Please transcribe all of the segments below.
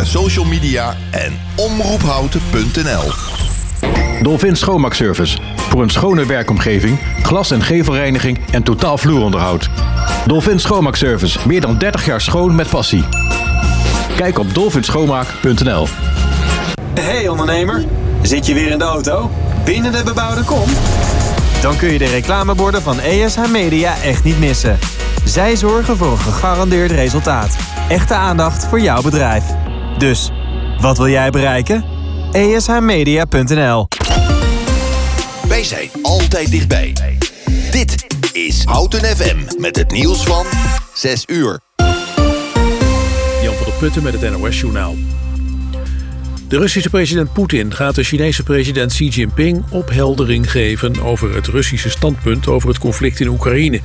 Via social media en omroephouten.nl. Dolphin Schoonmaakservice. Voor een schone werkomgeving, glas- en gevelreiniging en totaal vloeronderhoud. Dolphin Schoonmaakservice. Meer dan 30 jaar schoon met passie. Kijk op dolphinschoonmaak.nl. Hey ondernemer, zit je weer in de auto? Binnen de bebouwde kom? Dan kun je de reclameborden van ESH Media echt niet missen. Zij zorgen voor een gegarandeerd resultaat. Echte aandacht voor jouw bedrijf. Dus, wat wil jij bereiken? ESHmedia.nl Wij zijn altijd dichtbij. Dit is Houten FM met het nieuws van 6 uur. Jan van der Putten met het NOS-journaal. De Russische president Poetin gaat de Chinese president Xi Jinping opheldering geven over het Russische standpunt over het conflict in Oekraïne.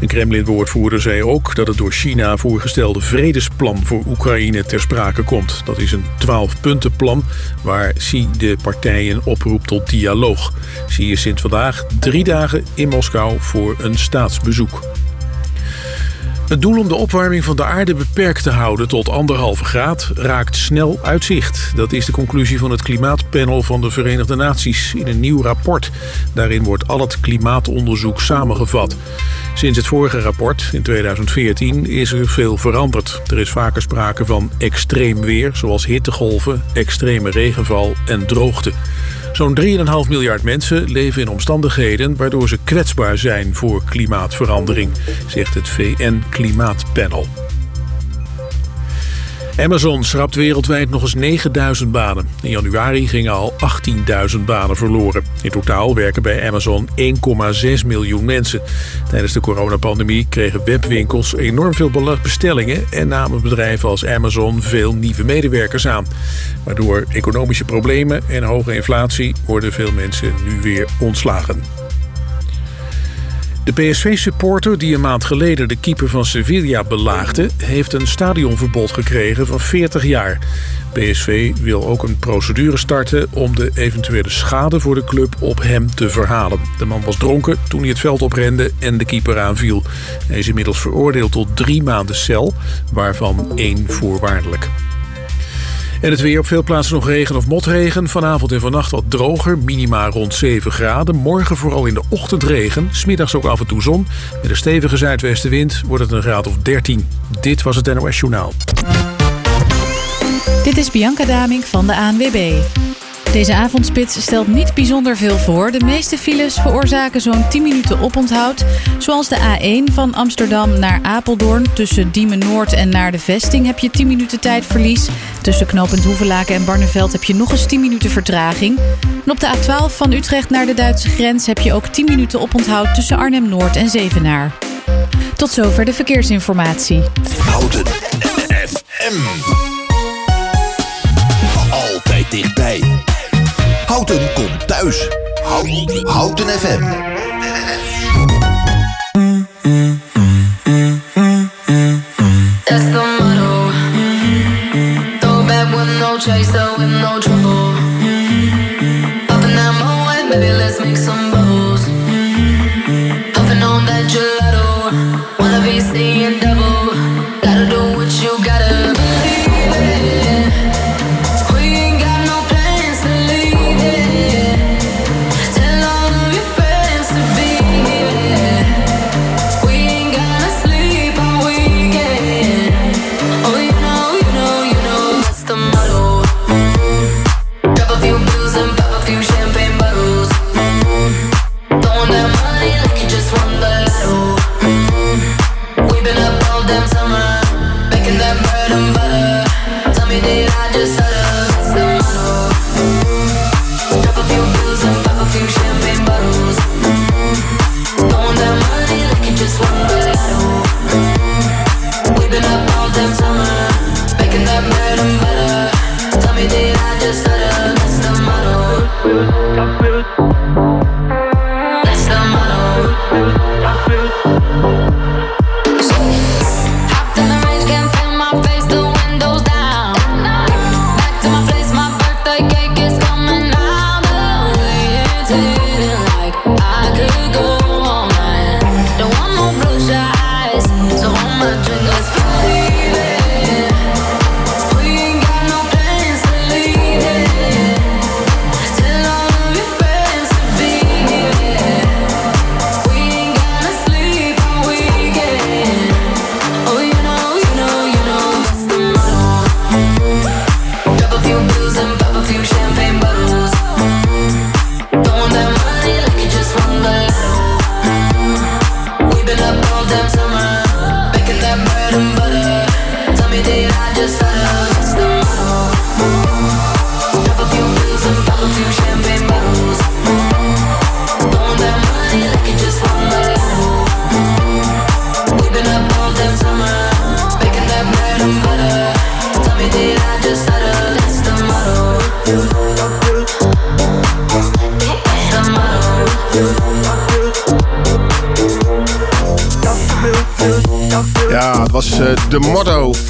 Een Kremlin-woordvoerder zei ook dat het door China voorgestelde vredesplan voor Oekraïne ter sprake komt. Dat is een 12-puntenplan waar Xi de partijen oproept tot dialoog. Xi is sinds vandaag drie dagen in Moskou voor een staatsbezoek. Het doel om de opwarming van de aarde beperkt te houden tot anderhalve graad raakt snel uit zicht. Dat is de conclusie van het klimaatpanel van de Verenigde Naties in een nieuw rapport. Daarin wordt al het klimaatonderzoek samengevat. Sinds het vorige rapport in 2014 is er veel veranderd. Er is vaker sprake van extreem weer, zoals hittegolven, extreme regenval en droogte. Zo'n 3,5 miljard mensen leven in omstandigheden waardoor ze kwetsbaar zijn voor klimaatverandering, zegt het VN-klimaatpanel. Amazon schrapt wereldwijd nog eens 9000 banen. In januari gingen al 18.000 banen verloren. In totaal werken bij Amazon 1,6 miljoen mensen. Tijdens de coronapandemie kregen webwinkels enorm veel bestellingen... en namen bedrijven als Amazon veel nieuwe medewerkers aan. Maar door economische problemen en hoge inflatie... worden veel mensen nu weer ontslagen. De PSV-supporter die een maand geleden de keeper van Sevilla belaagde... heeft een stadionverbod gekregen van 40 jaar. PSV wil ook een procedure starten om de eventuele schade voor de club op hem te verhalen. De man was dronken toen hij het veld oprende en de keeper aanviel. Hij is inmiddels veroordeeld tot drie maanden cel, waarvan één voorwaardelijk. En het weer op veel plaatsen nog regen of motregen. Vanavond en vannacht wat droger, minima rond 7 graden. Morgen vooral in de ochtend regen. Smiddags ook af en toe zon. Met een stevige zuidwestenwind wordt het een graad of 13. Dit was het NOS Journaal. Dit is Bianca Daming van de ANWB. Deze avondspits stelt niet bijzonder veel voor. De meeste files veroorzaken zo'n 10 minuten oponthoud. Zoals de A1 van Amsterdam naar Apeldoorn. Tussen Diemen Noord en naar de vesting heb je 10 minuten tijdverlies. Tussen knooppunt Hoevelaken en Barneveld heb je nog eens 10 minuten vertraging. En op de A12 van Utrecht naar de Duitse grens heb je ook 10 minuten oponthoud tussen Arnhem Noord en Zevenaar. Tot zover de verkeersinformatie. Houten FM. Thuis. Houten, FM.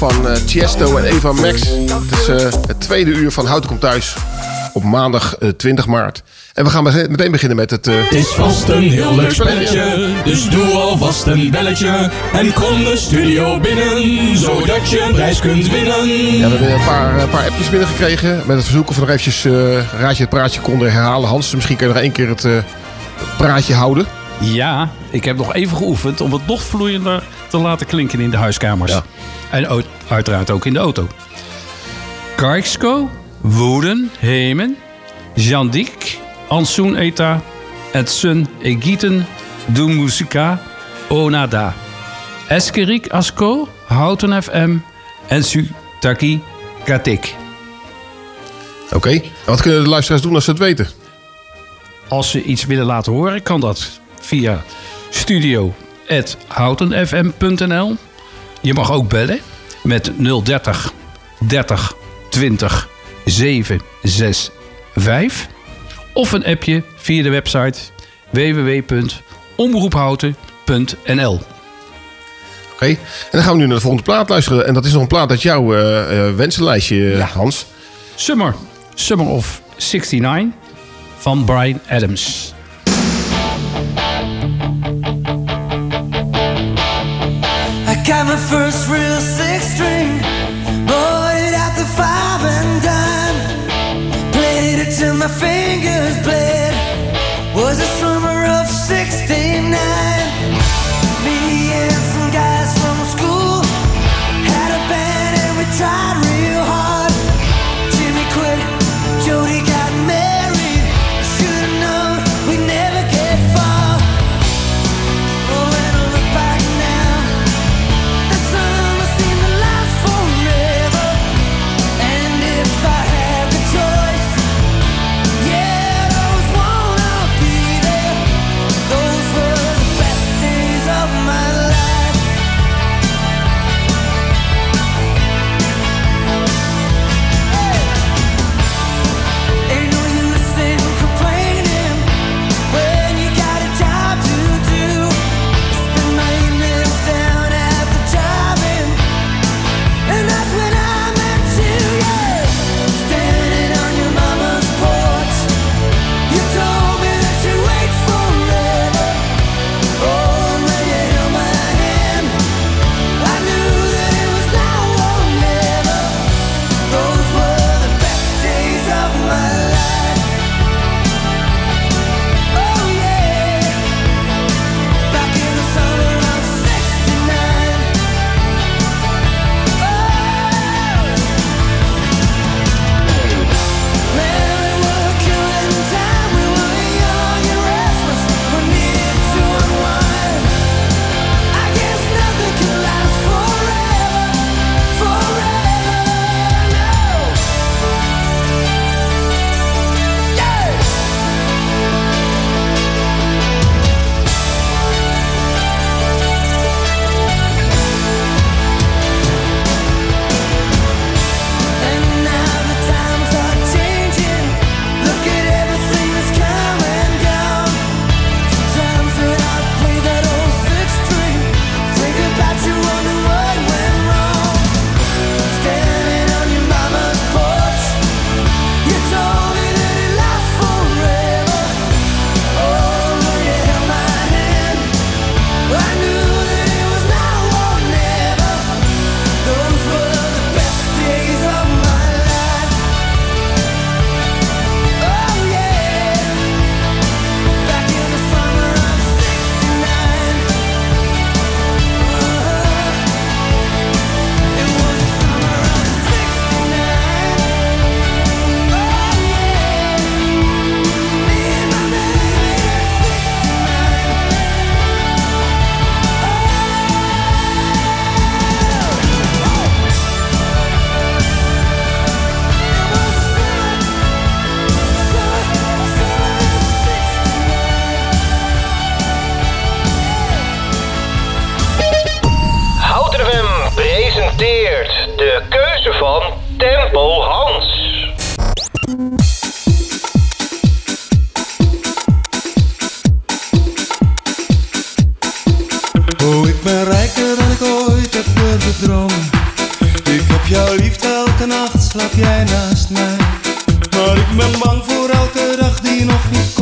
Van uh, Tiesto en Eva Max. Het is uh, het tweede uur van Houten komt thuis op maandag 20 maart. En we gaan meteen beginnen met het... Het is vast een heel leuk spelletje, dus doe alvast een belletje. En kom de studio binnen, zodat je een prijs kunt winnen. Ja, we hebben een paar, een paar appjes binnengekregen met het verzoek of we nog eventjes Raadje het Praatje konden herhalen. Hans, misschien kun je nog één keer het praatje houden. Ja, ik heb nog even geoefend om het nog vloeiender te laten klinken in de huiskamers. Ja. En uiteraard ook in de auto. Kariksko, Woeden, Hemen, Jandik, Ansoen Eta, Edsun Egiten, Du Musica, Onada. Eskerik Asko, Houten FM en Sutaki Katik. Oké, wat kunnen de luisteraars doen als ze het weten? Als ze iets willen laten horen, kan dat via studio.houtenfm.nl. Je mag ook bellen met 030 30 20 765. Of een appje via de website www.omroephouten.nl. Oké, en dan gaan we nu naar de volgende plaat luisteren. En dat is nog een plaat uit jouw uh, uh, wensenlijstje, Hans. Summer. Summer of 69 van Brian Adams. verliefd, elke nacht slaap jij naast mij. Maar ik ben bang voor elke dag die nog niet komt.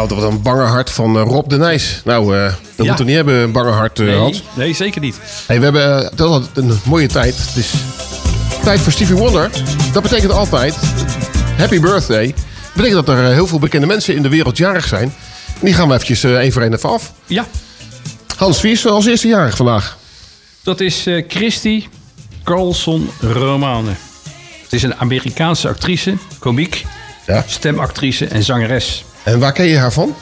Nou, dat was een bangerhart van eh, Rob de Nijs. Nou, eh, uh, dat moeten we niet hebben, een bange hart, eh, nee, Hans. Nee, zeker niet. Hey, we hebben dat een mooie tijd. Het is tijd voor Stevie Wonder. Dat betekent altijd happy birthday. Dat betekent dat er heel veel bekende mensen in de wereld jarig zijn. Die gaan we eventjes één voor één even af. Ja. Hans, wie is als eerste jarig vandaag? Dat is Christy Carlson Romane. Het is een Amerikaanse actrice, komiek, ja. stemactrice en zangeres. En waar ken je haar van?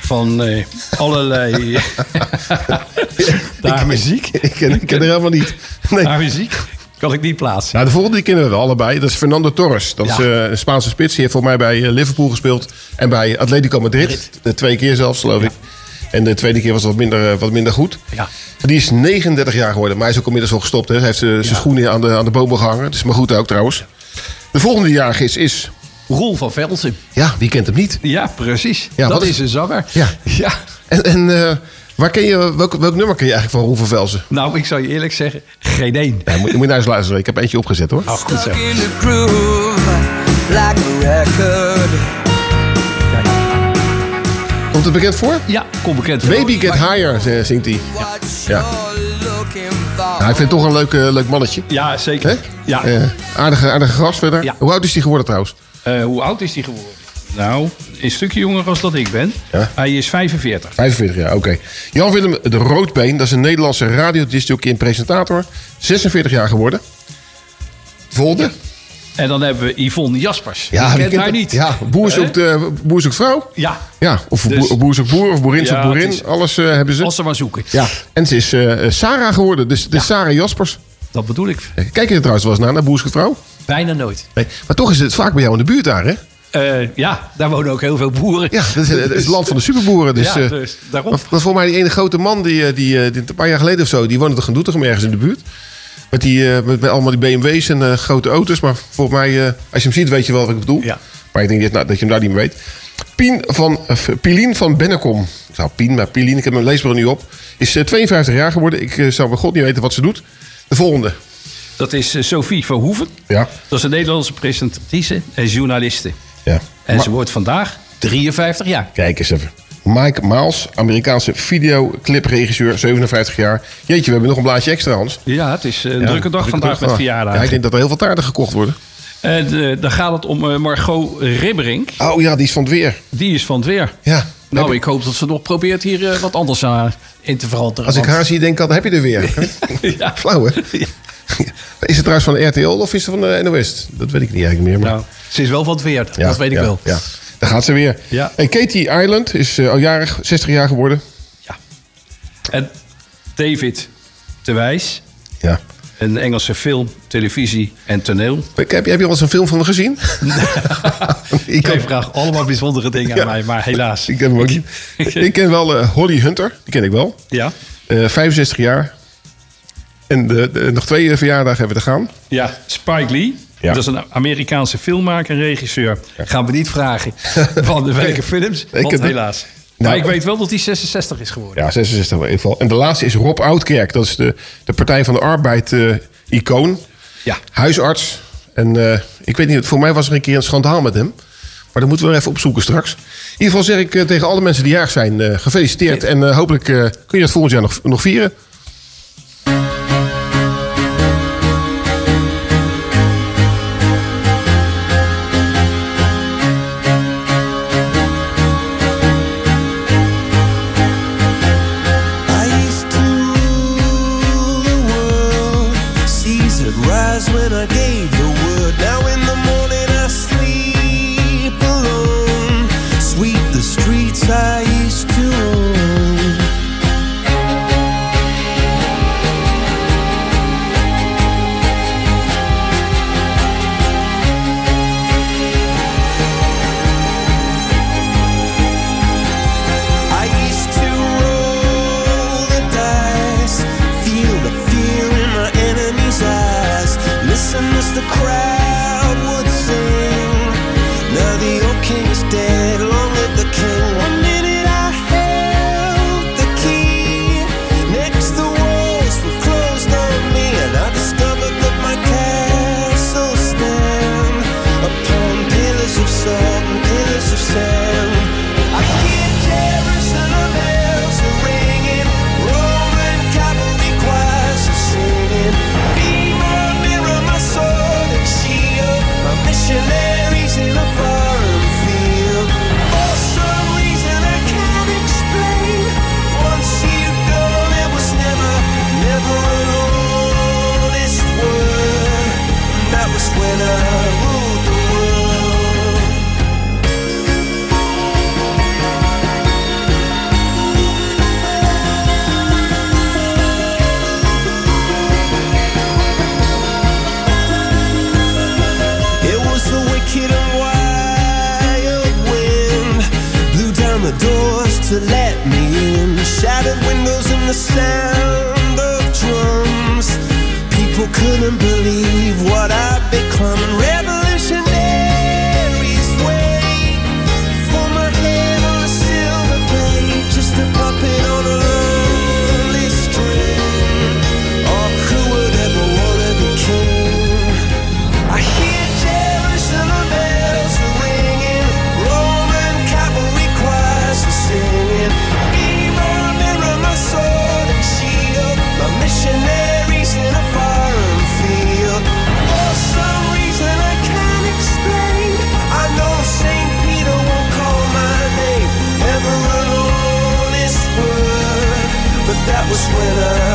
Van eh, allerlei. daar muziek? Ik ken, ik ken haar helemaal niet. Nee. Haar muziek? Kan ik niet plaatsen. Nou, de volgende die kennen we allebei. Dat is Fernando Torres. Dat is eh, een Spaanse spits. Die heeft voor mij bij eh, Liverpool gespeeld. En bij Atletico Madrid. Twee keer zelfs, geloof ik. En de tweede keer was wat minder, wat minder goed. Ja. Die is 39 jaar geworden. Maar hij is ook inmiddels al gestopt. Hè. Hij heeft zijn schoenen aan de, aan de bomen gehangen. Dat is maar goed ook trouwens. De volgende jaargis is Roel van Velsen. Ja, wie kent hem niet? Ja, precies. Ja, dat is, een zanger. Ja. ja. En, en eh, waar ken je, welk, welk nummer ken je eigenlijk van Roel van Velsen? Nou, ik zou je eerlijk zeggen, geen één. Ja, moet, naar je naar eens luisteren. Ik heb eentje opgezet hoor. Ach, goed zo. Komt het bekend voor? Ja, komt bekend voor. Baby Get Higher, eh, zingt hij. Ja. ja. Nou, ik vind het toch een leuk, eh, leuk mannetje. Ja, zeker. Ja. Aardige, aardige gast verder. Hoe oud is hij geworden trouwens? Eh, hoe oud is hij geworden? Nou, een stukje jonger als dat ik ben. Ja. Hij is 45. 45 jaar, oké. Jan-Willem de Roodbeen, dat is een Nederlandse radiodisjockey en presentator. 46 jaar geworden. Volgende. En dan hebben we Yvonne Jaspers. Ja, wie kent kent haar niet. Ja, boer zoekt, eh, boer zoekt vrouw. Ja, Ja, of Dus- boer, boer zoekt boer of boerin Ja, zoekt boerin. is- Alles eh, hebben ze. als ze maar zoeken. Ja, en ze is eh, Sarah geworden. Dus het is Sarah Jaspers. Dat bedoel ik. Kijk je er trouwens wel eens naar, naar Boer zoekt vrouw? Bijna nooit. Nee. Maar toch is het vaak bij jou in de buurt daar, hè? Eh, ja, daar wonen ook heel veel boeren. Ja, het is het land van de superboeren. Dus, Ja, eh, dus daarom. Maar, maar volgens mij die ene grote man, die, eh, die, die een paar jaar geleden of zo... die woonde toch in Doetinchem ergens in de buurt. Met, die, met, met allemaal die BMW's en grote auto's. Maar volgens mij, als je hem ziet, weet je wel wat ik bedoel. Ja. Maar ik denk dat, nou, dat je hem daar niet meer weet. Pien van, Pilien van Bennekom. Nou, Pien, maar Pilien, ik heb mijn leesbril nu op. Is eh, 52 jaar geworden. Ik zou bij god niet weten wat ze doet. De volgende. Dat is eh, Sophie Verhoeven. Ja. Dat is een Nederlandse presentatrice en journaliste. ja. En Ma- ze wordt vandaag 53 jaar. Kijk eens even. Mike Maals, Amerikaanse videoclipregisseur, 57 jaar. Jeetje, we hebben nog een blaadje extra, Hans. Ja, het is eh, een Ja, drukke dag drukke vandaag met verjaardagen. Ja, ik denk dat er heel veel taarten gekocht worden. En eh, dan gaat het om Margot Ribberink. Oh ja, die is van het weer. Die is van het weer. Ja. Nou, ik hoop dat ze nog probeert hier wat anders aan in te veranderen. Als ik haar zie, denk ik altijd, heb je er weer. ja. Flauw, hè? Is het trouwens van RTL of is het van de NOS? Dat weet ik niet eigenlijk meer. Maar... Nou, ze is wel van het weer. Ja, dat weet ik ja, wel. Ja. Daar gaat ze weer. Ja. En Katie Ireland is eh, al jarig, 60 jaar geworden. En David de Wijs. Ja. Een Engelse film, televisie en toneel. Ik heb, heb je al eens een film van hem gezien? Ik kan- vraag allemaal bijzondere dingen aan Ja. mij, maar helaas. Ik ken hem ook niet. ik ken wel eh, Holly Hunter, die ken ik wel. Ja? Eh 65 jaar. En de, de- nog twee eh, verjaardagen hebben we te gaan. Ja, Spike Lee. Ja. Dat is een Amerikaanse filmmaker en regisseur. Gaan we niet vragen van de welke films, want helaas. Nou, maar ik weet wel dat hij 66 is geworden. Ja, 66 in ieder geval. En de laatste is Rob Oudkerk. Dat is de, de Partij van de Arbeid-icoon. Ja. Huisarts. En eh, ik weet niet, voor mij was er een keer een schandaal met hem. Maar dat moeten we even opzoeken straks. In ieder geval zeg ik eh, tegen alle mensen die jarig zijn, eh, gefeliciteerd. En eh, hopelijk eh, kun je het volgend jaar nog, nog vieren. To let me in. Shattered windows and the sound of drums. People couldn't believe what I'd become. winner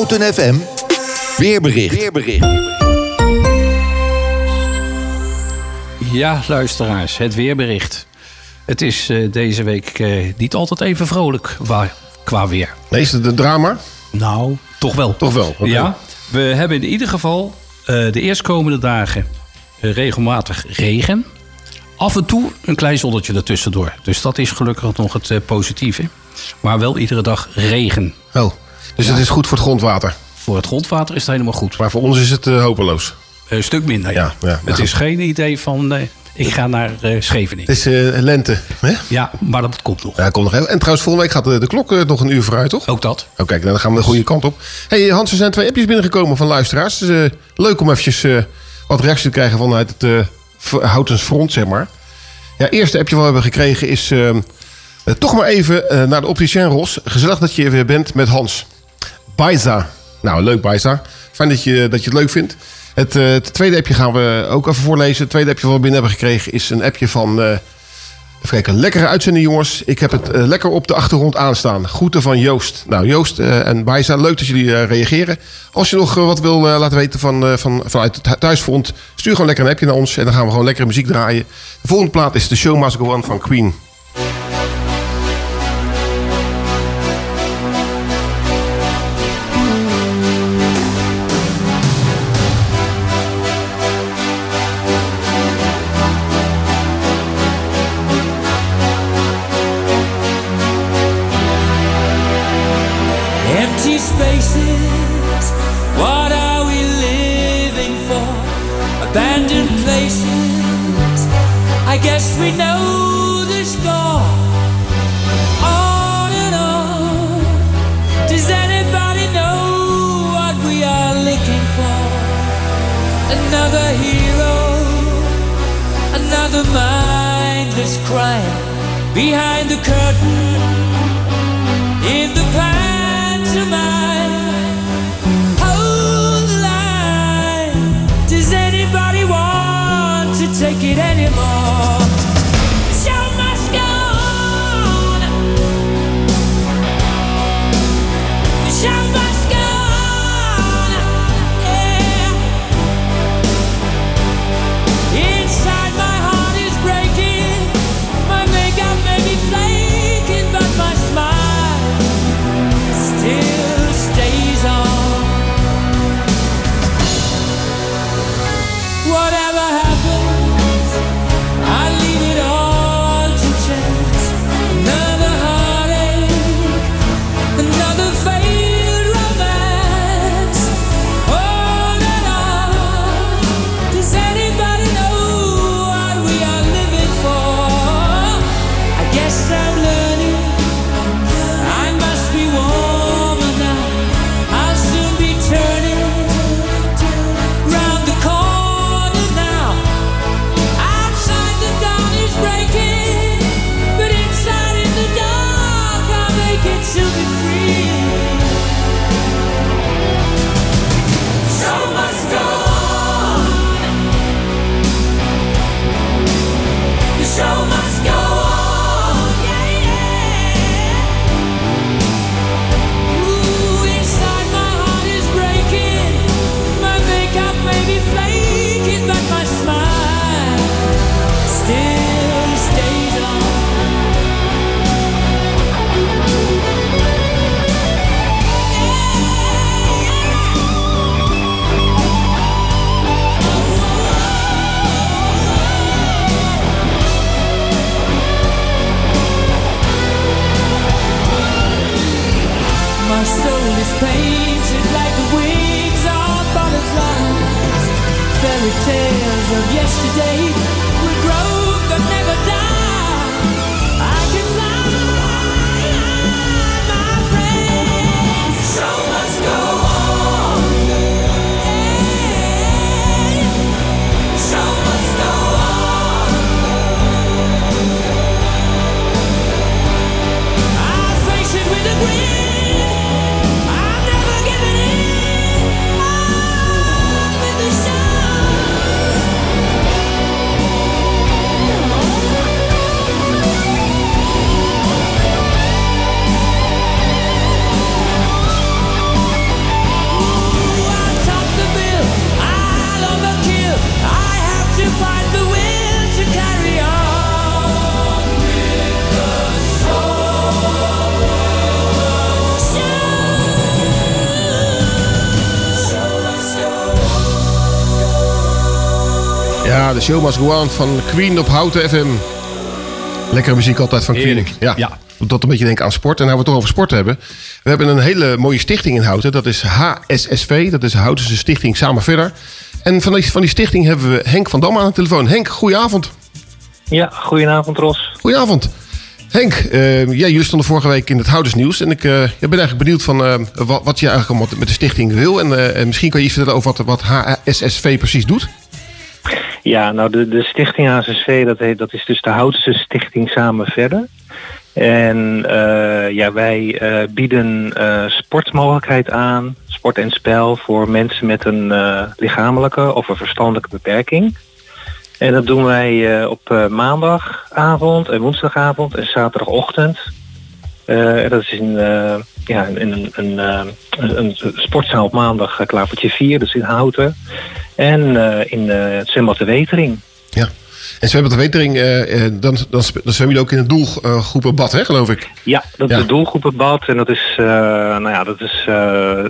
Houten FM. Weerbericht. Weerbericht. Ja, luisteraars, het weerbericht. Het is eh, deze week eh, niet altijd even vrolijk qua weer. Nee, is het een drama? Nou, toch wel. Toch wel, oké. Ja, we hebben in ieder geval eh, de eerstkomende dagen regelmatig regen. Af en toe een klein zonnetje ertussendoor. Dus dat is gelukkig nog het eh, positieve. Maar wel iedere dag regen. Oh, dus het is goed voor het grondwater. Voor het grondwater is het helemaal goed. Maar voor ons is het eh, hopeloos. Een stuk minder, ja. Het is geen idee van, eh, ik ga naar eh, Scheveningen. Het is eh, lente. Hè? Ja, maar dat komt nog. Ja, komt nog even. En trouwens, volgende week gaat de, de klok eh, nog een uur vooruit, toch? Ook dat. Kijk, nou, dan gaan we de goede kant op. hey, Hans, er zijn twee appjes binnengekomen van luisteraars. Het is eh, leuk om eventjes eh, wat reactie te krijgen vanuit het eh, Houtens front, zeg maar. Ja, eerste appje wat we hebben gekregen is... eh, eh, toch maar even eh, naar de opticien Ros. Gezellig dat je er weer bent met Hans. Baiza. Nou, leuk Baiza. Fijn dat je, dat je het leuk vindt. Het, eh, het tweede appje gaan we ook even voorlezen. Het tweede appje wat we binnen hebben gekregen is een appje van... eh, Even kijken, lekkere uitzending jongens. Ik heb het eh, lekker op de achtergrond aanstaan. Groeten van Joost. Nou Joost en Bijza, leuk dat jullie reageren. Als je nog wat wil laten weten van, van, vanuit het hu- thuisfront... stuur gewoon lekker een appje naar ons en dan gaan we gewoon lekkere muziek draaien. De volgende plaat is The Show Must Go On van Queen. the mind crying behind the curtain. Show must go on van Queen op Houten FM. Lekkere muziek altijd van Queen. Heerlijk. Ja. Ja. Een beetje denken aan sport. En nou we het toch over sport hebben. We hebben een hele mooie stichting in Houten. Dat is HSSV. Dat is de Houtense Stichting Samen Verder. En van die, van die stichting hebben we Henk van Dam aan de telefoon. Henk, goedenavond. Ja, goedenavond Ros. Goedenavond. Henk, eh, ja, jullie stonden vorige week in het Houdersnieuws. En ik eh, ik ben eigenlijk benieuwd van eh, wat, wat je eigenlijk allemaal met de stichting wil. En, eh, en misschien kan je iets vertellen over wat, wat HSSV precies doet. Ja, nou de, de stichting HSSV, dat, heet, dat is dus de Houtense Stichting Samen Verder. En eh, ja, wij eh, bieden eh, sportmogelijkheid aan, sport en spel voor mensen met een lichamelijke of een verstandelijke beperking. En dat doen wij op maandagavond en woensdagavond en zaterdagochtend. En dat is in, ja, in een, een, een, een sportzaal op maandag, Klavertje 4, dus in Houten. En eh, in eh, het zwembad de Wetering. Ja. En zwembad de Wetering, eh, dan, dan, dan zwemmen jullie ook in het doelgroepenbad, hè, geloof ik? Ja, dat Ja. is het doelgroepenbad en dat is, nou ja, dat is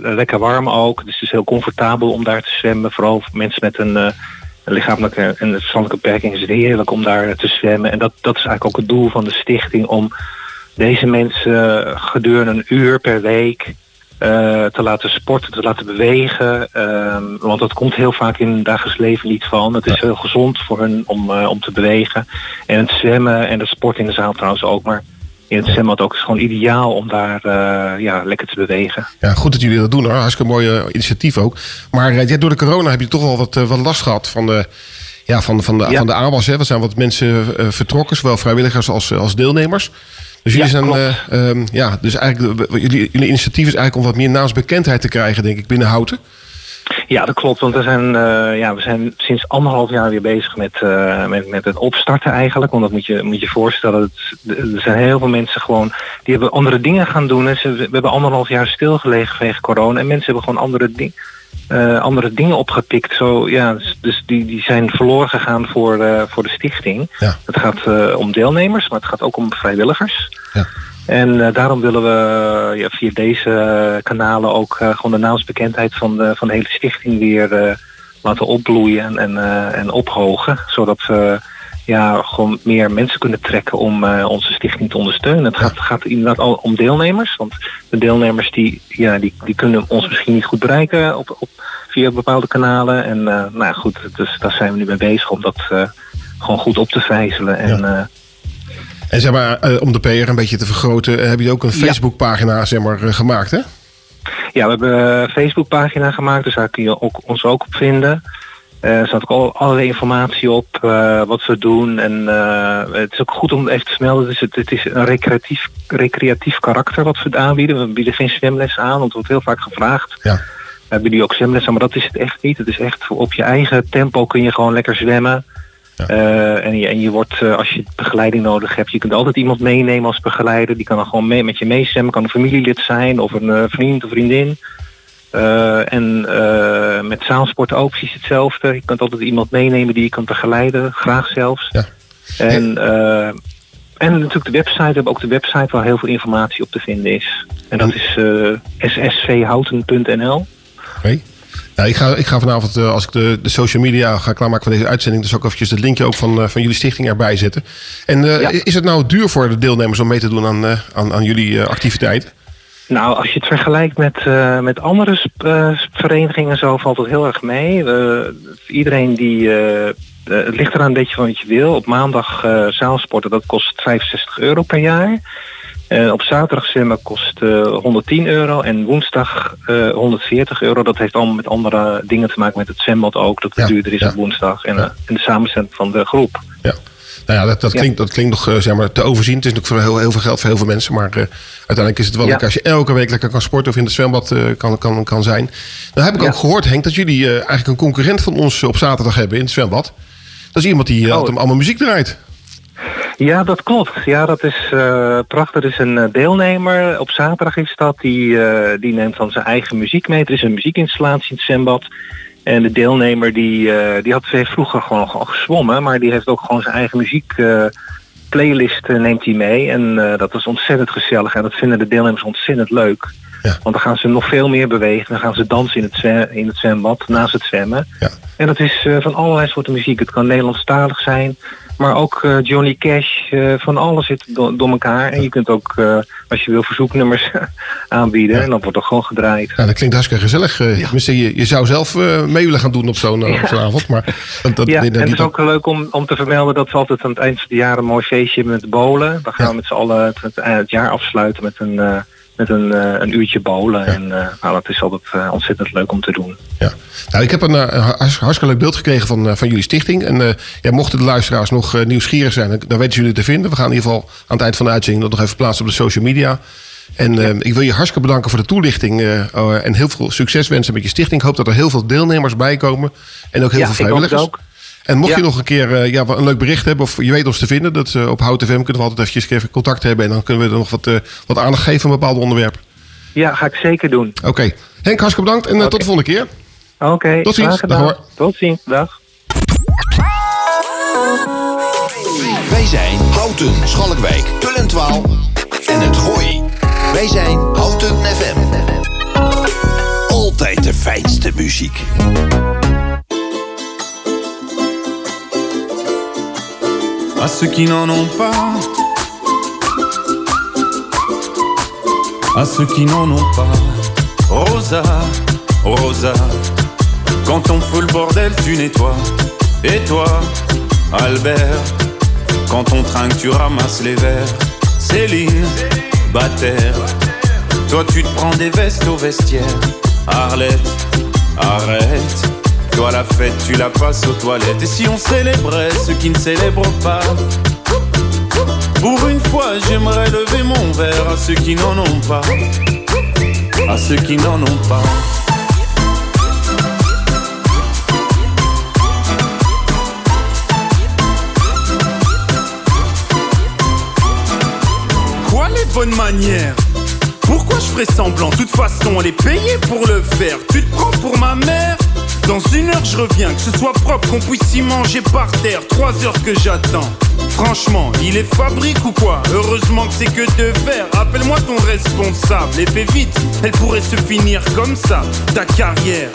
lekker warm ook. Het is dus heel comfortabel om daar te zwemmen. Vooral voor mensen met een, lichamelijke en een verstandelijke beperking is het heerlijk om daar te zwemmen. En dat, dat is eigenlijk ook het doel van de stichting om deze mensen gedurende een uur per week eh, te laten sporten, te laten bewegen. Ehm, want dat komt heel vaak in het dagelijks leven niet van. Het is heel gezond voor hun om, eh, om te bewegen. En het zwemmen en de sport in de zaal trouwens ook. Maar in het zwembad ook is gewoon ideaal om daar eh, ja, lekker te bewegen. Ja, goed dat jullie dat doen hoor. Hartstikke mooi initiatief ook. Maar ja, door de corona heb je toch wel wat, wat last gehad van de, ja, van, van de, Ja. van de aanwas. Hè. Er zijn wat mensen vertrokken, zowel vrijwilligers als, als deelnemers. Dus jullie Ja, zijn, eh, ehm, ja, dus eigenlijk, jullie, jullie initiatief is eigenlijk om wat meer naamsbekendheid te krijgen, denk ik, binnen Houten. Ja, dat klopt. Want we zijn, eh, ja, we zijn sinds anderhalf jaar weer bezig met, eh, met, met het opstarten eigenlijk. Want dat moet je moet je voorstellen. Het, er zijn heel veel mensen gewoon die hebben andere dingen gaan doen. En ze, we hebben anderhalf jaar stilgelegen vanwege corona. En mensen hebben gewoon andere, ding, eh, andere dingen opgepikt. Zo, ja, dus- dus die, die zijn verloren gegaan voor, eh, voor de stichting. Ja. Het gaat eh, om deelnemers, maar het gaat ook om vrijwilligers. Ja. En daarom willen we ja, via deze kanalen ook gewoon de naamsbekendheid van de, van de hele stichting weer laten opbloeien en, en, en ophogen. Zodat we ja, gewoon meer mensen kunnen trekken om eh, onze stichting te ondersteunen. Het gaat, gaat inderdaad al om deelnemers. Want de deelnemers die, ja, die, die kunnen ons misschien niet goed bereiken op, op, via bepaalde kanalen. En eh, nou ja, goed, dus daar zijn we nu mee bezig om dat eh, gewoon goed op te vijzelen. En, En zeg maar, om de PR een beetje te vergroten, hebben jullie ook een Ja. Facebookpagina zeg maar, gemaakt, hè? Ja, we hebben een Facebookpagina gemaakt, dus daar kun je ook, ons ook op vinden. Eh, er staat ook al, allerlei informatie op eh, wat we doen. En eh, het is ook goed om even te. Het is, het, het is een recreatief, recreatief karakter wat we aanbieden. We bieden geen zwemles aan, want het wordt heel vaak gevraagd. Ja. We bieden ook zwemles aan, maar dat is het echt niet. Het is echt op je eigen tempo kun je gewoon lekker zwemmen. Eh, en, je, en je wordt, eh, als je begeleiding nodig hebt, je kunt altijd iemand meenemen als begeleider. Die kan dan gewoon mee, met je meezwemmen. Kan een familielid zijn of een eh, vriend of vriendin. Eh, en eh, met zaalsport ook precies hetzelfde. Je kunt altijd iemand meenemen die je kan begeleiden, graag zelfs. Ja. En, eh, en natuurlijk de website. We hebben ook de website waar heel veel informatie op te vinden is. En dat is ssvhouten.nl. Oké. Nou, ik, ga, ik ga vanavond, als ik de, de social media ga klaarmaken van deze uitzending, dus ook eventjes het linkje ook van, van jullie stichting erbij zetten. En Ja. is het nou duur voor de deelnemers om mee te doen aan, aan, aan jullie activiteiten? Nou, als je het vergelijkt met, eh, met andere eh, verenigingen zo valt het heel erg mee. Iedereen die... eh, het ligt eraan een beetje van wat je wil. Op maandag zaalsporten, dat kost 65 euro per jaar. Op zaterdag zwemmen kost eh, 110 euro en woensdag eh, 140 euro. Dat heeft allemaal met andere dingen te maken met het zwembad ook. Dat het duurder is op woensdag en, en de samenstelling van de groep. Nou ja, dat, dat, klinkt, dat klinkt nog eh, zeg maar, te overzien. Het is natuurlijk voor heel, heel veel geld voor heel veel mensen. Maar eh, uiteindelijk is het wel lekker als je elke week lekker kan sporten of in het zwembad eh, kan, kan, kan zijn. Dan heb ik ook gehoord, Henk, dat jullie eh, eigenlijk een concurrent van ons op zaterdag hebben in het zwembad. Dat is iemand die altijd allemaal muziek draait. Ja, dat klopt. Ja, dat is prachtig. Er is een deelnemer, op zaterdag is dat, die, die neemt dan zijn eigen muziek mee. Er is een muziekinstallatie in het zwembad. En de deelnemer die, eh, die had heeft vroeger gewoon al gezwommen, maar die heeft ook gewoon zijn eigen muziek eh, playlist eh, neemt hij mee. En dat is ontzettend gezellig en dat vinden de deelnemers ontzettend leuk. Want dan gaan ze nog veel meer bewegen. Dan gaan ze dansen in het, in het zwembad, naast het zwemmen. En dat is van allerlei soorten muziek. Het kan Nederlandstalig zijn, maar ook eh, Johnny Cash. eh, van alles zit do- door elkaar. En je kunt ook, eh, als je wil, verzoeknummers aanbieden. En dan wordt er gewoon gedraaid. Ja, dat klinkt hartstikke gezellig. Eh, tenminste, je, je zou zelf eh, mee willen gaan doen op zo'n avond. Maar dat, dat, ja, en het is ook leuk om, om te vermelden dat we altijd aan het eind van het jaar een mooi feestje met bolen. Dan gaan we met z'n allen het, het, het jaar afsluiten met een, eh, met een, eh, een uurtje bolen. En nou, dat is altijd eh, ontzettend leuk om te doen. Nou, ik heb een, hartstikke leuk beeld gekregen van, van jullie stichting. En ja, mochten de luisteraars nog nieuwsgierig zijn, dan, weten jullie te vinden. We gaan in ieder geval aan het eind van de uitzending dat nog even plaatsen op de social media. En ik wil je hartstikke bedanken voor de toelichting. oh, en heel veel succes wensen met je stichting. Ik hoop dat er heel veel deelnemers bij komen. En ook heel Ja, veel ik hoop vrijwilligers. het ook. En mocht je nog een keer eh, ja, een leuk bericht hebben of je weet ons te vinden, dat eh, op Hout FM kunnen we altijd eventjes even contact hebben. En dan kunnen we er nog wat, eh, wat aandacht geven aan bepaalde onderwerpen. Ja, ga ik zeker doen. Oké. Henk, hartstikke bedankt en tot de volgende keer. Oké, Tot ziens. graag gedaan. Dag hoor. Tot ziens. Dag. Wij zijn Houten, Schalkwijk, Tullentwaal en het Gooi. Wij zijn Houten FM. Altijd de fijnste muziek. Ceux qui n'en ont pas, à ceux qui n'en ont pas. Rosa, Rosa, quand on fout le bordel, tu nettoies. Et toi, Albert, quand on trinque, tu ramasses les verres. Céline, Bataire, toi tu te prends des vestes au vestiaire. Arlette, arrête. Toi la fête, tu la passes aux toilettes. Et si on célébrait ceux qui ne célèbrent pas? Pour une fois, j'aimerais lever mon verre à ceux qui n'en ont pas. À ceux qui n'en ont pas. Quoi les bonnes manières? Pourquoi je ferais semblant? De toute façon, elle est payée pour le faire. Tu te prends pour ma mère? Dans une heure, je reviens. Que ce soit propre, qu'on puisse y manger par terre. Trois heures que j'attends. Franchement, il est fabrique ou quoi? Heureusement que c'est que de faire. Appelle-moi ton responsable et fais vite. Elle pourrait se finir comme ça, ta carrière.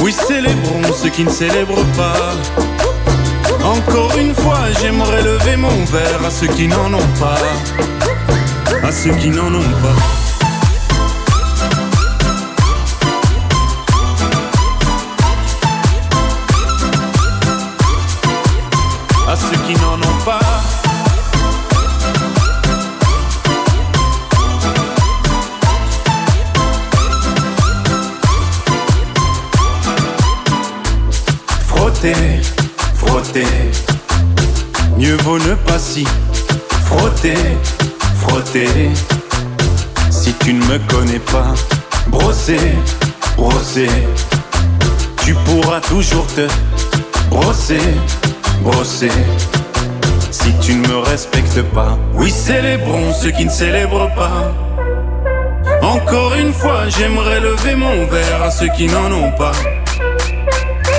Oui, célébrons ceux qui ne célèbrent pas. Encore une fois, j'aimerais lever mon verre à ceux qui n'en ont pas. À ceux qui n'en ont pas. Frotter, frotter. Mieux vaut ne pas si frotter, frotter. Si tu ne me connais pas, brosser, brosser. Tu pourras toujours te brosser, brosser. Si tu ne me respectes pas, oui, célébrons ceux qui ne célèbrent pas. Encore une fois, j'aimerais lever mon verre à ceux qui n'en ont pas.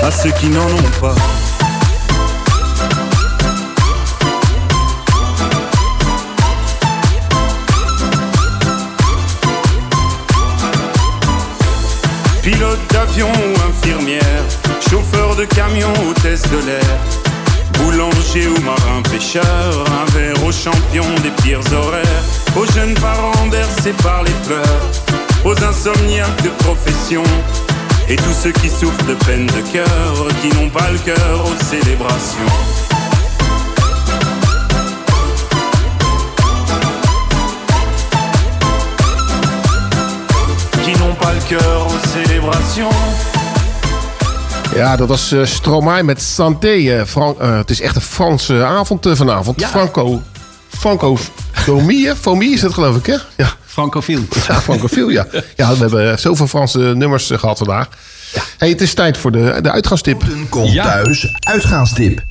À ceux qui n'en ont pas. Pilote d'avion ou infirmière, chauffeur de camion, hôtesse de l'air, boulanger ou marin pêcheur, un verre aux champions des pires horaires, aux jeunes parents bercés par les pleurs, aux insomniaques de profession, et tous ceux qui souffrent de peine de cœur, qui n'ont pas le cœur aux célébrations. Qui n'ont pas le cœur aux célébrations. Ja, dat was eh Stromae met Santé. eh, Fran- eh, het is echt een Franse avond eh, vanavond. Franco... Franco... Fomie, Fomie is het geloof ik, hè? Ja. Francofiel. Ja, Francofiel, ja. Ja, we hebben zoveel Franse nummers eh, gehad vandaag. Hey, het is tijd voor de, de uitgangstip. Komt thuis, uitgaanstip.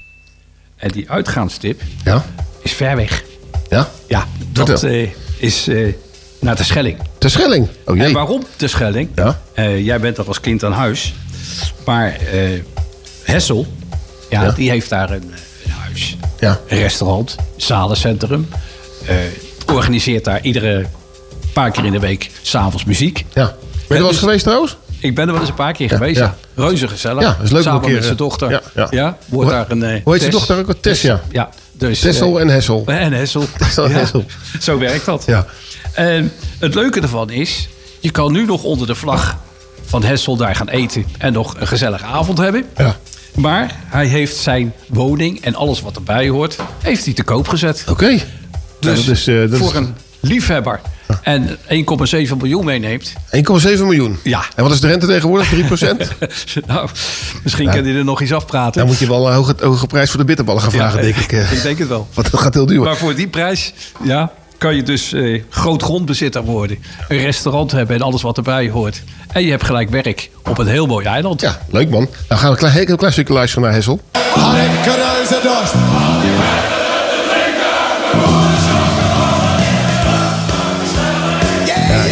En die uitgaanstip Ja? is ver weg. Ja? Ja, dat eh, is eh, naar de Schelling. De Schelling. Oh En jee. waarom de Schelling? Ja. Eh, jij bent er als kind aan huis. Maar eh, Hessel, ja, Ja. die heeft daar een, eh, een huis. Ja. Een restaurant, zalencentrum. Eh, organiseert daar iedere paar keer in de week s'avonds muziek. Ja. Ben je er wel eens geweest trouwens? Ik ben er wel eens een paar keer Ja, geweest. ja. Reuze gezellig. Ja, is leuk Samen een keer, met zijn eh, dochter. ja, Ja, ja. wordt Hoe- daar een... eh, hoe heet zijn dochter ook? Tess, ja. Ja, dus, Tessel eh, en Hessel. en Hessel. Tessel en Hessel. Zo werkt dat. Ja. En het leuke ervan is, je kan nu nog onder de vlag van Hessel daar gaan eten en nog een gezellige avond hebben. Ja. Maar hij heeft zijn woning en alles wat erbij hoort, heeft hij te koop gezet. Oké. Dus Ja, dat is, dat voor is- een liefhebber en 1,7 miljoen meeneemt. 1,7 miljoen. Ja. En wat is de rente tegenwoordig? 3 procent? nou, misschien kan hij er nog eens afpraten. Dan moet je wel een hoge, hoge prijs voor de bitterballen gaan vragen, Ja, denk ik. eh. Ik denk het wel. Want dat gaat heel duur. Maar voor die prijs ja, kan je dus eh, groot grondbezitter worden. Een restaurant hebben en alles wat erbij hoort. En je hebt gelijk werk op een heel mooi eiland. Ja, leuk man. Nou gaan we een klein, heel klein stukje luisteren naar Hessel.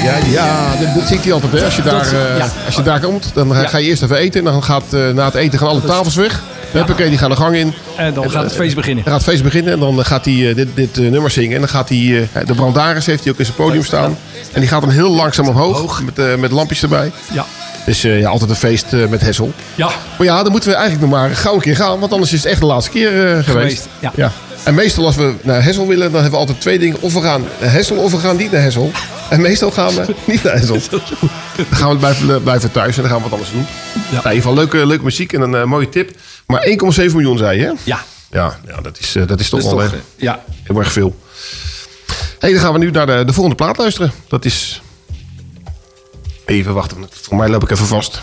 Ja, ja, ja. Dat, zingt hij altijd. Hè. Als, je daar, eh, ja. als je daar komt, dan ga, Ja. ga je eerst even eten. En dan gaat eh, na het eten gaan alle tafels weg. Huppakee, die gaan de gang in. En dan gaat het feest beginnen. Dan gaat het feest beginnen en dan gaat hij eh, dit, dit eh, nummer zingen. En dan gaat hij, eh, de brandaris heeft hij ook in zijn podium staan. En die gaat hem heel langzaam omhoog, met, eh, met lampjes erbij. Ja. Dus eh, ja, altijd een feest eh, met Hessel. Ja. Maar ja, dan moeten we eigenlijk nog maar gauw een keer gaan. Want anders is het echt de laatste keer eh, geweest. Geweest, ja. En meestal als we naar Hessel willen, dan hebben we altijd twee dingen. Of we gaan naar Hessel of we gaan niet naar Hessel. En meestal gaan we niet naar Hessel. Dan gaan we blijven, blijven thuis en dan gaan we wat anders doen. Ja. Nou, in ieder geval leuke, leuke muziek en een eh, mooie tip. Maar 1,7 miljoen zei je? Ja. Ja, ja dat, is, eh, dat is toch Dat is wel toch, eh, eh, ja. heel erg veel. hey, dan gaan we nu naar de, de volgende plaat luisteren. Dat is... Even wachten, voor mij loop ik even vast.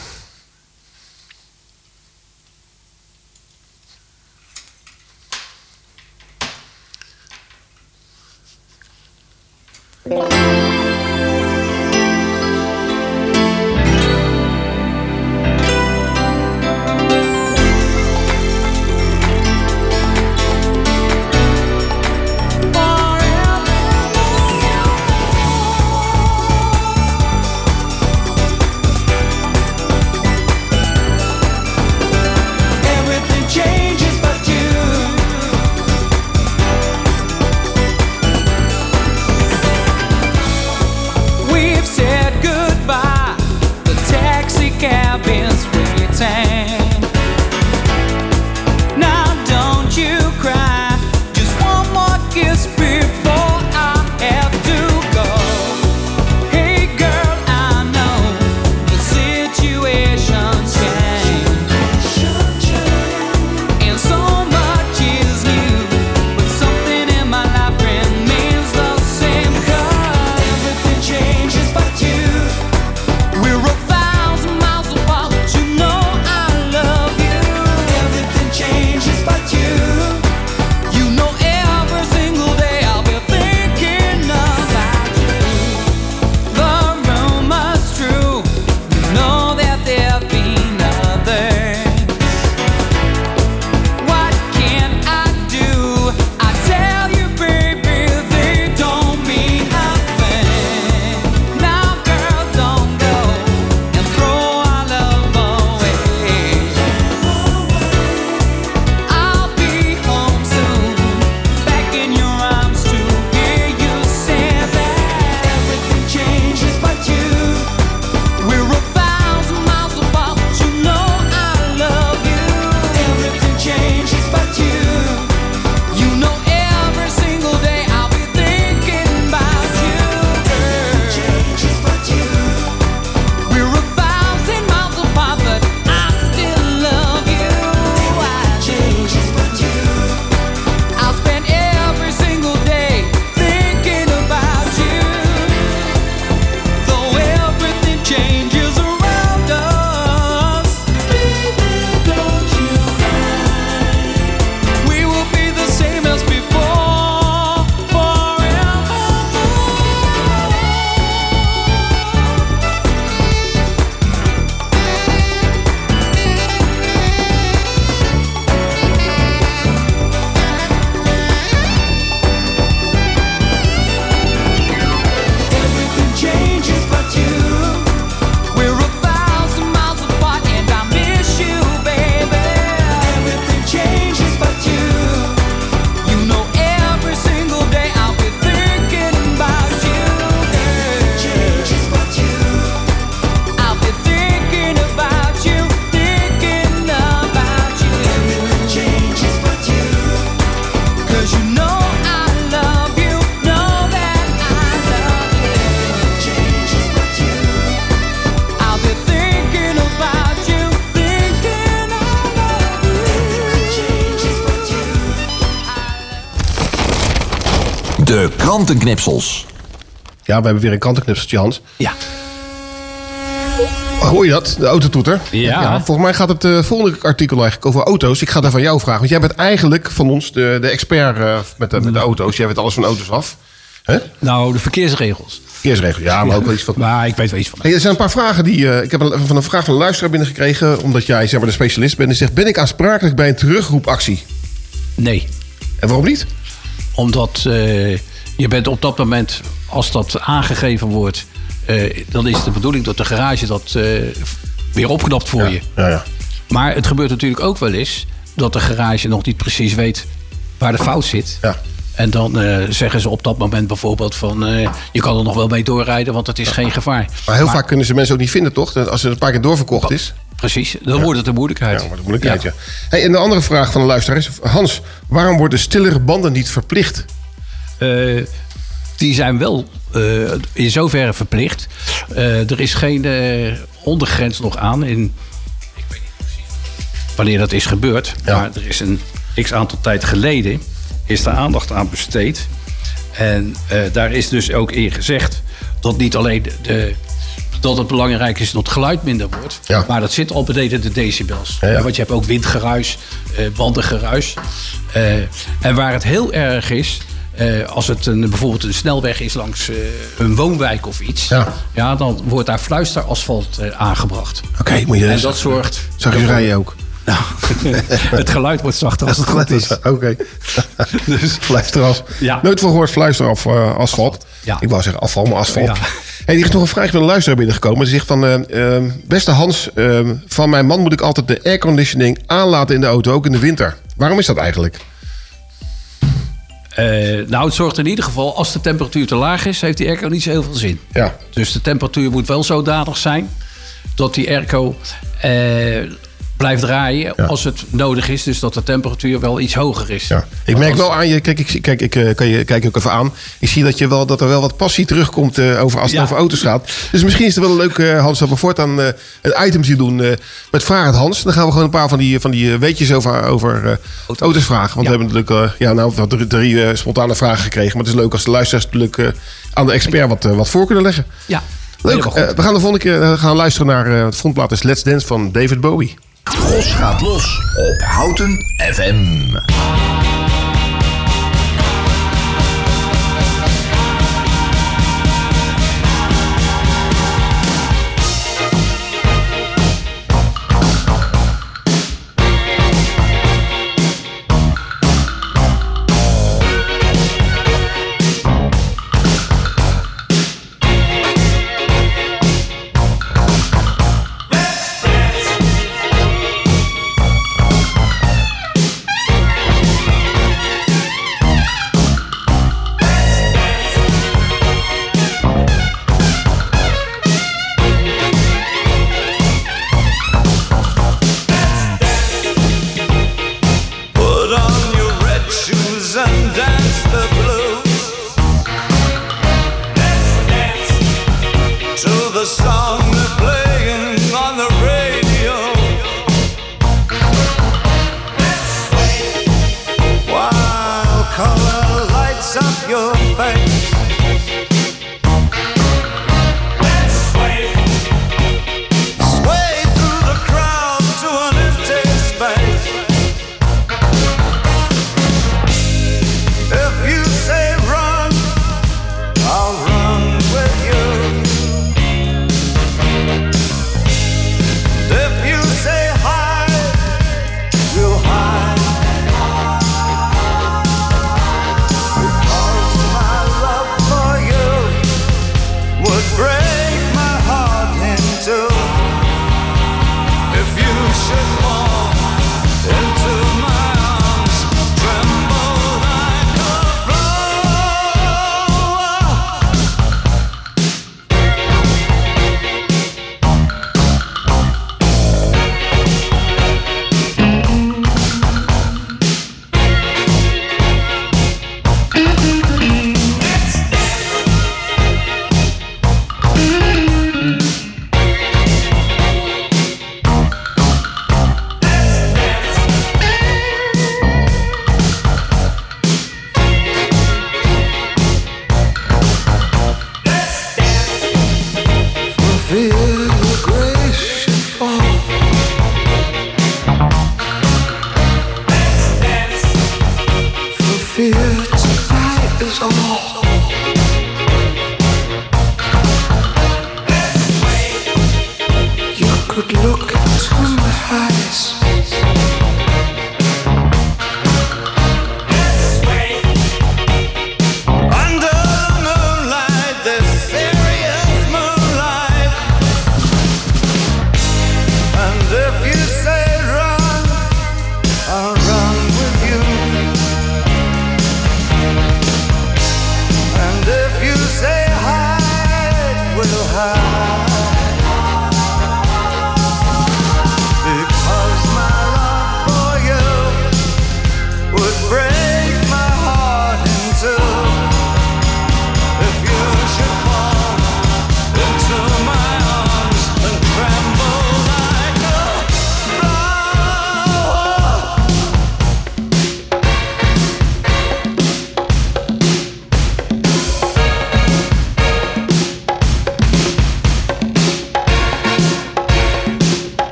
De krantenknipsels. Ja, we hebben weer een krantenknipseltje, Hans. Ja. Hoor je dat? De autotoeter? Ja. volgens mij gaat het eh, volgende artikel eigenlijk over auto's. Ik ga daar van jou vragen. Want jij bent eigenlijk van ons de, de expert eh, met, de, met de auto's. Jij weet alles van auto's af. Hè? Nou, de verkeersregels. Verkeersregels, ja, maar ook wel iets van... Maar ik weet wel iets van. Hey, er zijn een paar vragen die... eh, ik heb een, van een vraag van een luisteraar binnengekregen... omdat jij zeg maar, de specialist bent. Die zegt, ben ik aansprakelijk bij een terugroepactie? Nee. En waarom niet? Omdat eh, je bent op dat moment, als dat aangegeven wordt... eh, dan is de bedoeling dat de garage dat eh, weer opknapt voor je. Ja, ja. Maar het gebeurt natuurlijk ook wel eens... dat de garage nog niet precies weet waar de fout zit. Ja. En dan eh, zeggen ze op dat moment bijvoorbeeld van... je kan er nog wel mee doorrijden, want het is geen gevaar. Maar heel vaak kunnen ze mensen ook niet vinden, toch? Als het een paar keer doorverkocht is. Precies, dan wordt het een moeilijkheid. Ja, wordt een moeilijkheid, ja. Hey, en de andere vraag van de luisteraar is... Hans, waarom worden stillere banden niet verplicht? Eh, die zijn wel eh, in zoverre verplicht. Eh, er is geen ondergrens nog aan. In, ik weet niet precies wanneer dat is gebeurd. Maar er is een x aantal tijd geleden is daar aandacht aan besteed. En daar is dus ook in gezegd dat niet alleen de, de- dat het belangrijk is dat het geluid minder wordt. Maar dat zit al beneden de decibels. Ja, ja. Want je hebt ook windgeruis, eh, bandengeruis. Eh, en waar het heel erg is, eh, als het een, bijvoorbeeld een snelweg is langs eh, een woonwijk of iets, ja. dan wordt daar fluisterasfalt eh, aangebracht. Oké, moet je En dat zorgt. Zag je ze rijden ook? Nou, het geluid wordt zachter als het goed is. Oké. Dus, Fluisteras. Ja. Nooit van gehoord fluister of eh, asfalt. Ja. Ik wou zeggen afval, maar asfalt. Ja. Hey, er is nog een vraag van een luisteraar binnengekomen. Die zegt van... beste Hans, van mijn man moet ik altijd de airconditioning aanlaten in de auto, ook in de winter. Waarom is dat eigenlijk? Eh, nou, het zorgt in ieder geval, als de temperatuur te laag is, heeft die airco niet zo heel veel zin. Ja. Dus de temperatuur moet wel zodanig zijn dat die airco eh, blijft draaien als het nodig is. Dus dat de temperatuur wel iets hoger is. Ik merk wel aan je, kijk, ik, kijk, ik eh, kan je kijk ook even aan. Ik zie dat, je wel, dat er wel wat passie terugkomt eh, over, als het Ja. over auto's gaat. Dus misschien is het wel leuk, eh, Hans, dat we voortaan eh een itemje doen met Vraag het Hans. Dan gaan we gewoon een paar van die, van die weetjes over, over eh, auto's. vragen. Want we hebben natuurlijk ja, nou, drie, drie, spontane vragen gekregen. Maar het is leuk als de luisteraars natuurlijk aan de expert wat, wat voor kunnen leggen. Ja. Leuk. We gaan de volgende keer gaan luisteren naar het frontplaat is Let's Dance van David Bowie. Gos gaat los op Houten FM.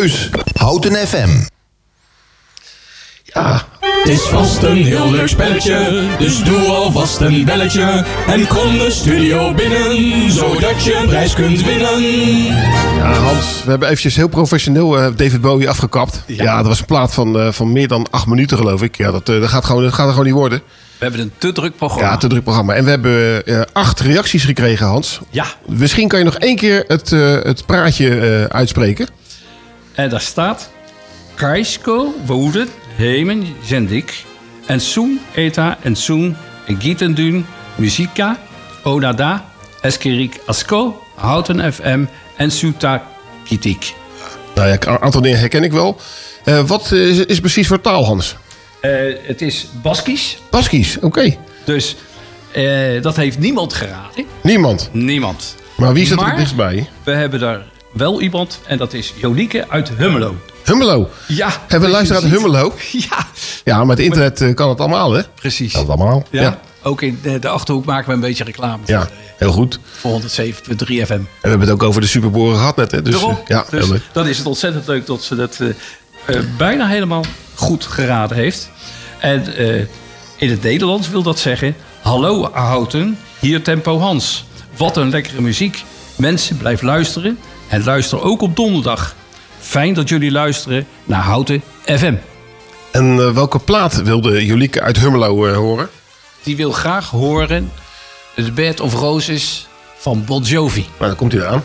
Thuis. Houten FM. Het is vast een heel leuk spelletje, dus doe alvast een belletje. En kom de studio binnen, zodat je een prijs kunt winnen. Ja, Hans, we hebben eventjes heel professioneel eh, David Bowie afgekapt. Ja. dat was een plaat van, eh, van meer dan acht minuten, geloof ik. Ja, dat, eh, dat, gaat, gewoon, dat gaat er gewoon niet worden. We hebben een te druk programma. Ja, te druk programma. En we hebben eh, acht reacties gekregen, Hans. Ja. Misschien kan je nog één keer het, eh, het praatje eh, uitspreken. En daar staat... Kaisko, Woeden, Hemen, Zendik... En Soen, Eta, en Soen, Gietendun, Muzika... Onada, Eskerik, Asko, Houten FM... En Suta Kitik. Nou ja, een aantal dingen herken ik wel. Eh, wat is, is precies voor taal, Hans? Eh, het is Baskisch. Baskisch, oké. Dus eh, dat heeft niemand geraden. Niemand. Niemand. Maar wie zit er dichtstbij? We hebben daar wel iemand en dat is Jolieke uit Hummelo. Hummelo. Ja. Hebben we luisteraar uit Hummelo? Ja. Ja, met internet eh, kan het allemaal, hè? Precies. Kan het allemaal. Ja. Ja. Ook in de, de Achterhoek maken we een beetje reclame Ja, heel goed. voor 107.3 FM. En we hebben het ook over de superboren gehad net, hè? Dus, Daarom. eh, ja, dus dan is het ontzettend leuk dat ze dat eh, eh, bijna helemaal goed geraden heeft. En eh, in het Nederlands wil dat zeggen... Hallo Houten, hier Tempo Hans. Wat een lekkere muziek. Mensen, blijf luisteren. En luister ook op donderdag. Fijn dat jullie luisteren naar Houten FM. En eh, welke plaat wilde Jolieke uit Hummelo eh, horen? Die wil graag horen... The Bed of Roses van Bon Jovi. Nou, dan komt hij eraan.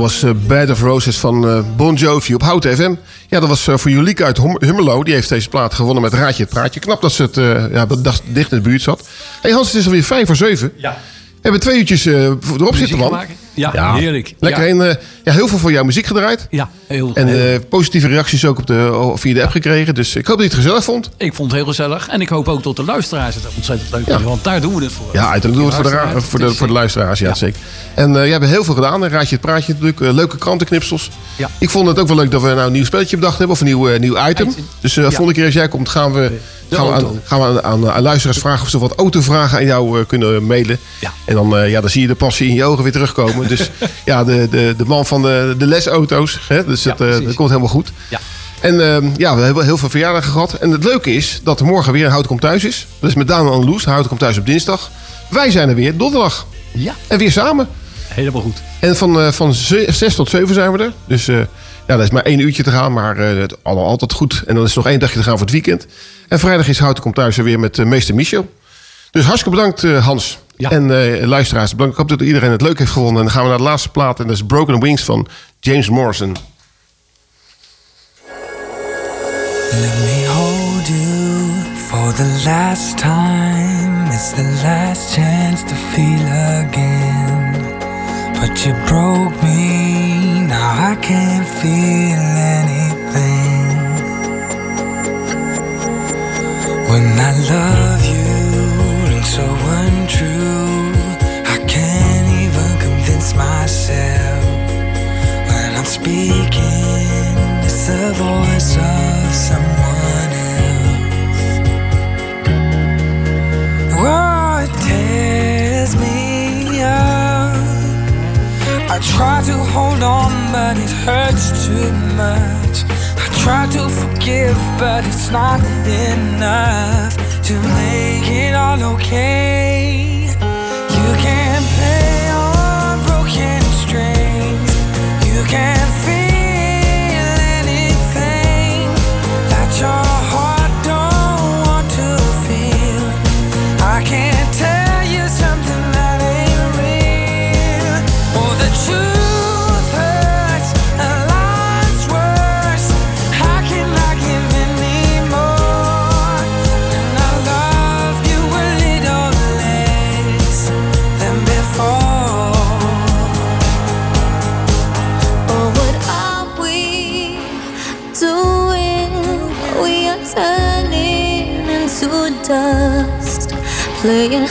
Dat was eh, Bed of Roses van eh, Bon Jovi op Houten FM. Ja, dat was eh, voor Julieke uit Hummelo. Die heeft deze plaat gewonnen met Raadje het Praatje. Knap dat ze het ja, dat dicht in de buurt zat. hey Hans, het is alweer vijf voor zeven. Ja. We hebben twee uurtjes erop zitten, man. maken? Ja, heerlijk. Lekker. Ja. En, eh, ja, heel veel voor jouw muziek gedraaid. Ja, heel En heel- eh, positieve reacties ook op de, via de app gekregen. Dus ik hoop dat je het gezellig vond. Ik vond het heel gezellig. En ik hoop ook dat de luisteraars het ontzettend leuk vinden. Want daar doen we het voor. Ja, uiterlijk doen we het voor de, voor de, voor de luisteraars. Ja, zeker. En eh, je hebt heel veel gedaan. Een Raadje het Praatje natuurlijk. eh, leuke krantenknipsels. Ja. Ik vond het ook wel leuk dat we nou een nieuw spelletje bedacht hebben. Of een nieuw, eh, nieuw item. Dus eh Ja. volgende keer als jij komt gaan we, De gaan we, aan, gaan we aan, aan, aan luisteraars vragen of ze wat autovragen aan jou eh, kunnen mailen. Ja. En dan, eh, ja, dan zie je de passie in je ogen weer terugkomen. dus ja, de, de, de man van de, de lesauto's. Hè? Dus dat, eh, komt helemaal goed. Ja. En ehm, ja, we hebben heel veel verjaardagen gehad. En het leuke is dat er morgen weer een Houten Komt Thuis is. Dat is met Daan en Loes. Houten Komt Thuis op dinsdag. Wij zijn er weer donderdag. Ja. En weer samen. Helemaal goed. En van, eh, van 6 tot 7 zijn we er. Dus eh, ja, dat is maar één uurtje te gaan. Maar eh, het al, altijd goed. En dan is er nog één dagje te gaan voor het weekend. En vrijdag is Houten Komt Thuis er weer met eh, meester Michel. Dus hartstikke bedankt eh, Hans. En eh, luisteraars, bedankt. Ik hoop dat iedereen het leuk heeft gevonden. En dan gaan we naar de laatste plaat. En dat is Broken Wings van James Morrison. Let me hold you for the last time. It's the last chance to feel again. But you broke me, now I can't feel anything. When I love you, rings so untrue. I can't even convince myself when I'm speaking. It's the voice of someone else. Oh, it tears me up. I try to hold on, hurts too much. I try to forgive, but it's not enough to make it all okay. You can't play on broken strings. You can't feel playing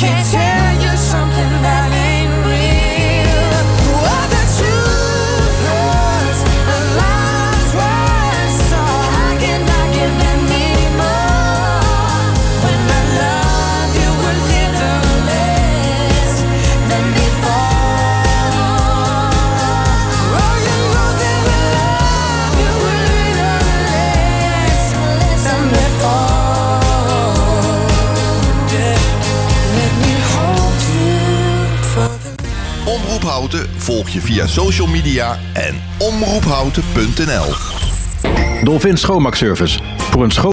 can't volg je via social media en omroephouten.nl. Dolphin Schoonmaakservice. Voor een schoon